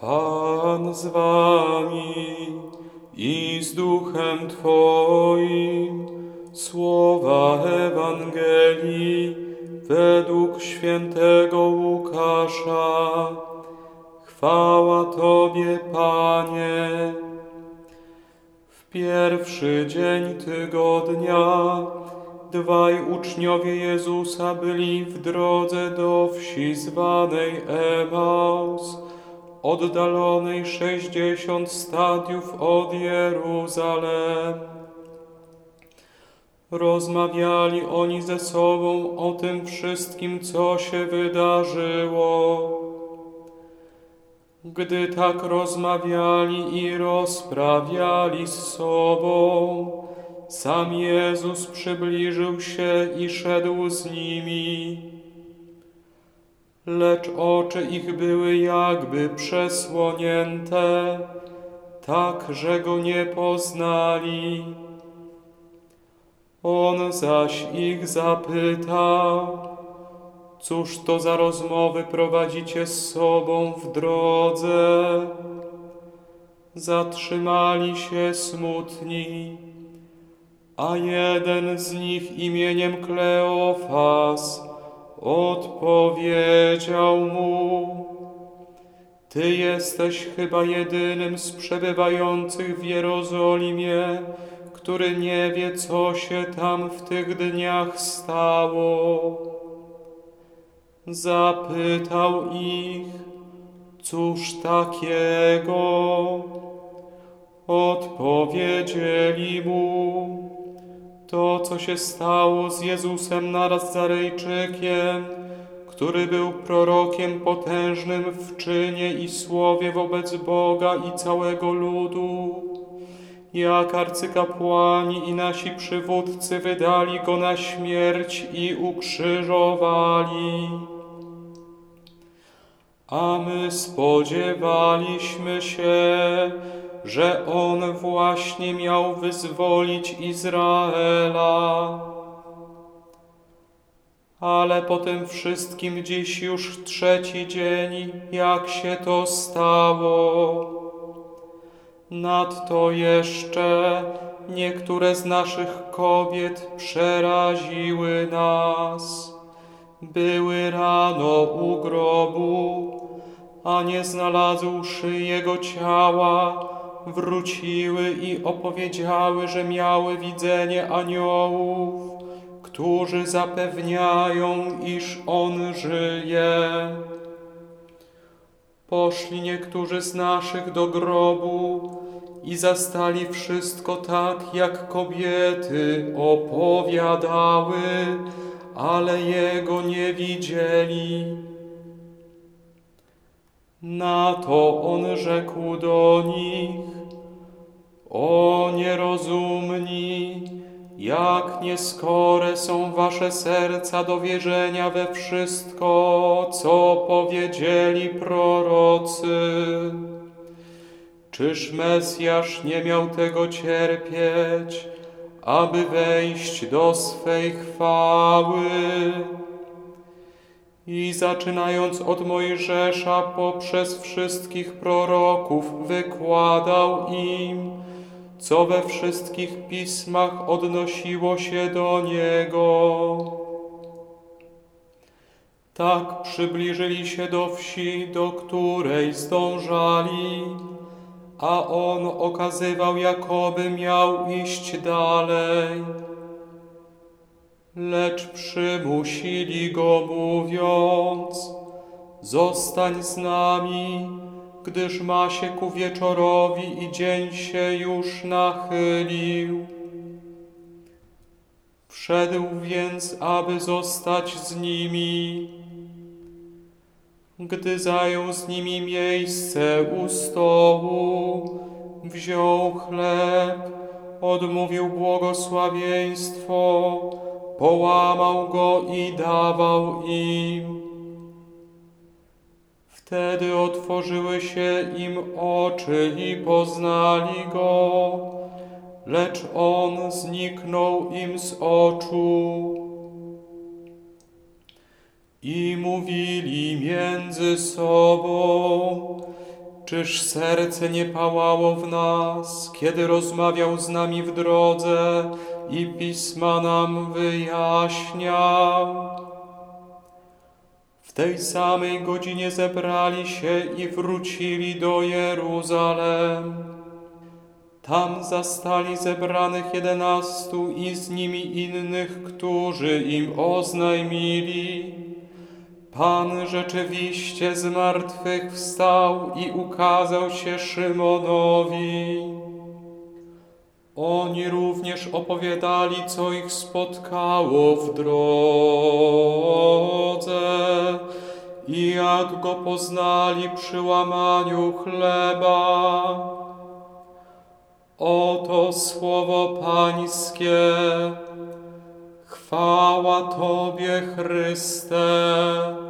Pan z wami i z duchem Twoim. Słowa Ewangelii według świętego Łukasza. Chwała Tobie, Panie. W pierwszy dzień tygodnia dwaj uczniowie Jezusa byli w drodze do wsi zwanej Emaus, oddalonej sześćdziesiąt stadiów od Jeruzalem. Rozmawiali oni ze sobą o tym wszystkim, co się wydarzyło. Gdy tak rozmawiali i rozprawiali z sobą, sam Jezus przybliżył się i szedł z nimi. Lecz oczy ich były jakby przesłonięte, tak że go nie poznali. On zaś ich zapytał, cóż to za rozmowy prowadzicie z sobą w drodze? Zatrzymali się smutni, a jeden z nich imieniem Kleofas odpowiedział mu, Ty jesteś chyba jedynym z przebywających w Jerozolimie, który nie wie, co się tam w tych dniach stało. Zapytał ich, cóż takiego? Odpowiedzieli mu, to, co się stało z Jezusem Nazarejczykiem, który był prorokiem potężnym w czynie i słowie wobec Boga i całego ludu jak arcykapłani i nasi przywódcy wydali go na śmierć i ukrzyżowali. A my spodziewaliśmy się, że on właśnie miał wyzwolić Izraela. Ale po tym wszystkim dziś już trzeci dzień, jak się to stało. Nadto jeszcze niektóre z naszych kobiet przeraziły nas. Były rano u grobu, a nie znalazłszy jego ciała, wróciły i opowiedziały, że miały widzenie aniołów, którzy zapewniają, iż on żyje. Poszli niektórzy z naszych do grobu i zastali wszystko tak, jak kobiety opowiadały, ale jego nie widzieli. Na to on rzekł do nich, o nierozumni, jak nieskore są wasze serca do wierzenia we wszystko, co powiedzieli prorocy. Czyż Mesjasz nie miał tego cierpieć, aby wejść do swej chwały? I zaczynając od Mojżesza poprzez wszystkich proroków wykładał im, co we wszystkich pismach odnosiło się do Niego. Tak przybliżyli się do wsi, do której zdążali, a on okazywał, jakoby miał iść dalej. Lecz przymusili go, mówiąc: Zostań z nami gdyż ma się ku wieczorowi i dzień się już nachylił. Wszedł więc, aby zostać z nimi. Gdy zajął z nimi miejsce u stołu, wziął chleb, odmówił błogosławieństwo, połamał go i dawał im. Wtedy otworzyły się im oczy i poznali go, lecz on zniknął im z oczu. I mówili między sobą, Czyż serce nie pałało w nas, kiedy rozmawiał z nami w drodze i pisma nam wyjaśniał? W tej samej godzinie zebrali się i wrócili do Jeruzalem. Tam zastali zebranych jedenastu i z nimi innych, którzy im oznajmili. Pan rzeczywiście z martwych wstał i ukazał się Szymonowi. Oni również opowiadali, co ich spotkało w drodze i jak go poznali przy łamaniu chleba. Oto słowo Pańskie. Chwała Tobie, Chryste.